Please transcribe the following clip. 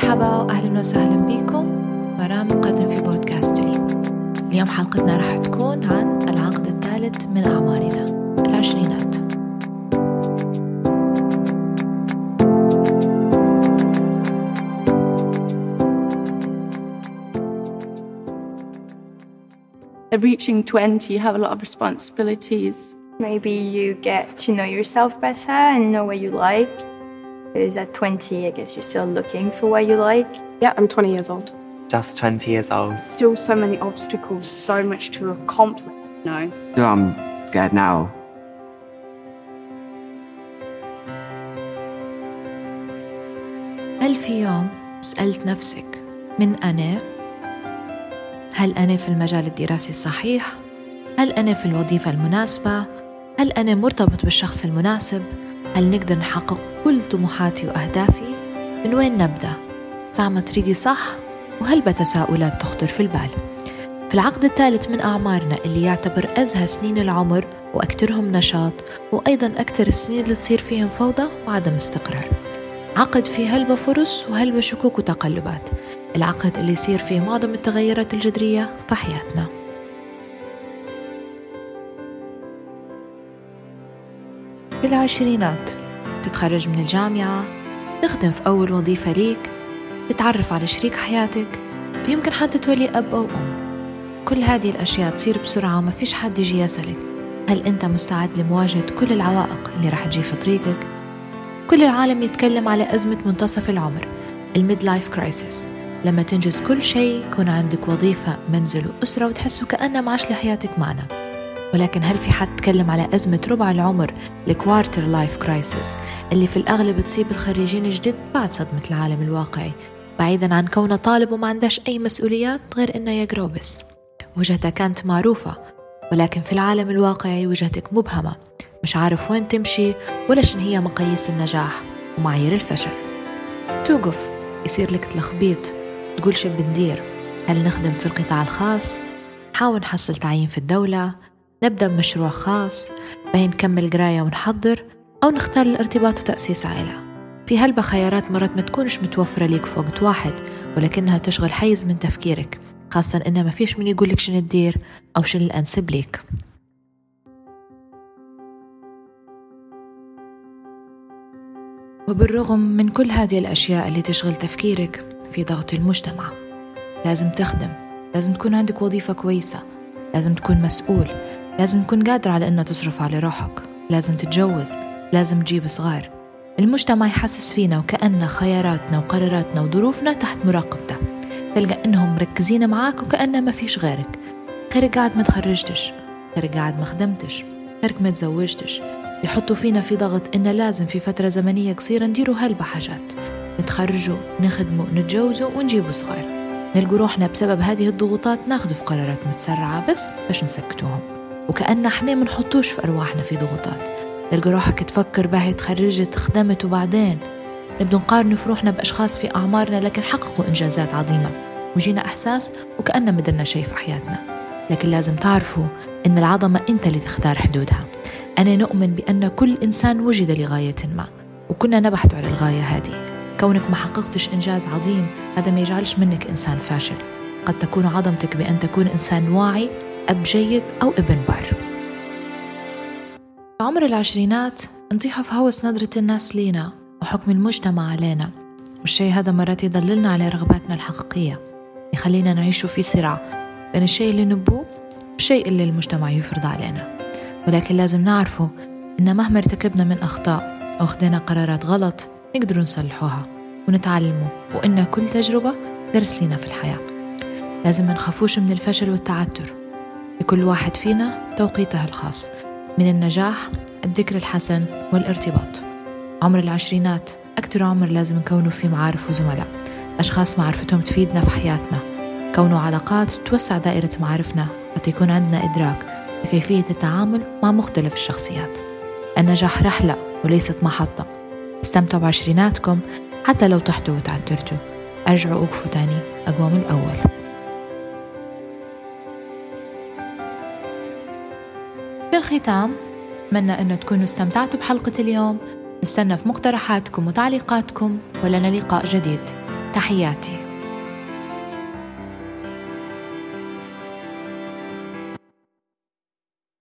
مرحبا وأهلا وسهلا بكم مرام مقدم في بودكاست لي اليوم حلقتنا راح تكون عن العقد الثالث من أعمارنا العشرينات reaching 20, you have a lot of responsibilities. Maybe you get to know yourself better and know what you like. Because at 20, I guess you're still looking for what you like. Yeah, I'm 20 years old. Just 20 years old. Still so many obstacles, so much to accomplish, you know. Still, I'm scared now. هل في يوم سألت نفسك من أنا؟ هل أنا في المجال الدراسي الصحيح؟ هل أنا في الوظيفة المناسبة؟ هل أنا مرتبط بالشخص المناسب؟ هل نقدر نحقق كل طموحاتي وأهدافي؟ من وين نبدأ؟ زعم طريقي صح؟ وهل تساؤلات تخطر في البال؟ في العقد الثالث من أعمارنا اللي يعتبر أزهى سنين العمر وأكثرهم نشاط وأيضا أكثر السنين اللي تصير فيهم فوضى وعدم استقرار عقد فيه هلبة فرص وهلبة شكوك وتقلبات العقد اللي يصير فيه معظم التغيرات الجذرية في حياتنا في العشرينات تتخرج من الجامعة تخدم في أول وظيفة ليك تتعرف على شريك حياتك. ويمكن حتى تولي أب أو أم. كل هذه الأشياء تصير بسرعة وما فيش حد يجي يسألك. هل أنت مستعد لمواجهة كل العوائق اللي راح تجي في طريقك؟ كل العالم يتكلم على أزمة منتصف العمر ال midlife crisis. لما تنجز كل شيء يكون عندك وظيفة منزل وأسرة وتحس كأنها معاش لحياتك معنى. ولكن هل في حد تكلم على أزمة ربع العمر ال quarter-life crisis اللي في الأغلب تصيب الخريجين الجدد بعد صدمة العالم الواقعي؟ بعيدا عن كونه طالب وما عندهش أي مسؤوليات غير إنه يقرأ بس وجهته كانت معروفة ولكن في العالم الواقعي وجهتك مبهمة. مش عارف وين تمشي ولا شن هي مقاييس النجاح ومعايير الفشل. توقف يصير لك تلخبيط تقول شو بندير. هل نخدم في القطاع الخاص؟ نحاول نحصل تعيين في الدولة. نبدأ بمشروع خاص بين نكمل قراية ونحضر أو نختار الارتباط وتأسيس عائلة. في هلبة خيارات مرات ما تكونش متوفرة ليك في وقت واحد ولكنها تشغل حيز من تفكيرك خاصة إن ما فيش من يقولك شنو تدير أو شنو الأنسب ليك. وبالرغم من كل هذه الأشياء اللي تشغل تفكيرك في ضغط المجتمع لازم تخدم لازم تكون عندك وظيفة كويسة لازم تكون مسؤول لازم تكون قادر على أنه تصرف على روحك. لازم تتجوز. لازم تجيب صغار. المجتمع يحسس فينا وكأن خياراتنا وقراراتنا وظروفنا تحت مراقبته. تلقى إنهم مركزين معاك وكأن ما فيش غيرك. غيرك قاعد ما تخرجتش. غيرك قاعد ما خدمتش. غيرك ما تزوجتش. يحطوا فينا في ضغط إن لازم في فترة زمنية قصيرة نديروا هلبة حاجات نتخرجوا نخدموا نتجوزوا ونجيبوا صغار. نلقوا روحنا بسبب هذه الضغوطات ناخذوا في قرارات متسرعة بس باش نسكتوهم. وكأن إحنا منحطوش في أرواحنا في ضغوطات. نلقى روحك تفكر باهي تخرجت خدمت وبعدين؟ نبدو نقارن في روحنا بأشخاص في أعمارنا لكن حققوا إنجازات عظيمة. وجينا إحساس وكأن مدلنا شيء في حياتنا. لكن لازم تعرفوا إن العظمة أنت اللي تختار حدودها. أنا نؤمن بأن كل إنسان وجد لغاية ما. وكنا نبحث على الغاية هذه. كونك ما حققتش إنجاز عظيم هذا ما يجعلش منك إنسان فاشل. قد تكون عظمتك بأن تكون إنسان واعي أب جيد أو ابن بار عمر العشرينات نطيح في هوس نظرة الناس لينا وحكم المجتمع علينا والشيء هذا مرات يضللنا على رغباتنا الحقيقية يخلينا نعيش في صراع بين الشيء اللي نبوه والشيء اللي المجتمع يفرض علينا. ولكن لازم نعرفه إن مهما ارتكبنا من أخطاء أو خدينا قرارات غلط نقدر نصلحوها ونتعلموا وإن كل تجربة درس لنا في الحياة. لازم ما نخافوش من الفشل والتعثر لكل واحد فينا توقيته الخاص. من النجاح الذكر الحسن والارتباط. عمر العشرينات أكثر عمر لازم نكونه فيه معارف وزملاء. أشخاص معرفتهم تفيدنا في حياتنا. كونوا علاقات توسع دائرة معارفنا حتى يكون عندنا إدراك بكيفية التعامل مع مختلف الشخصيات. النجاح رحلة وليست محطة. استمتعوا بعشريناتكم حتى لو طحتوا وتعثرتوا. أرجعوا أوقفوا تاني أقوى من الأول. الختام أتمنى أنه تكونوا استمتعتوا بحلقة اليوم. نستنى في مقترحاتكم وتعليقاتكم ولنا لقاء جديد. تحياتي.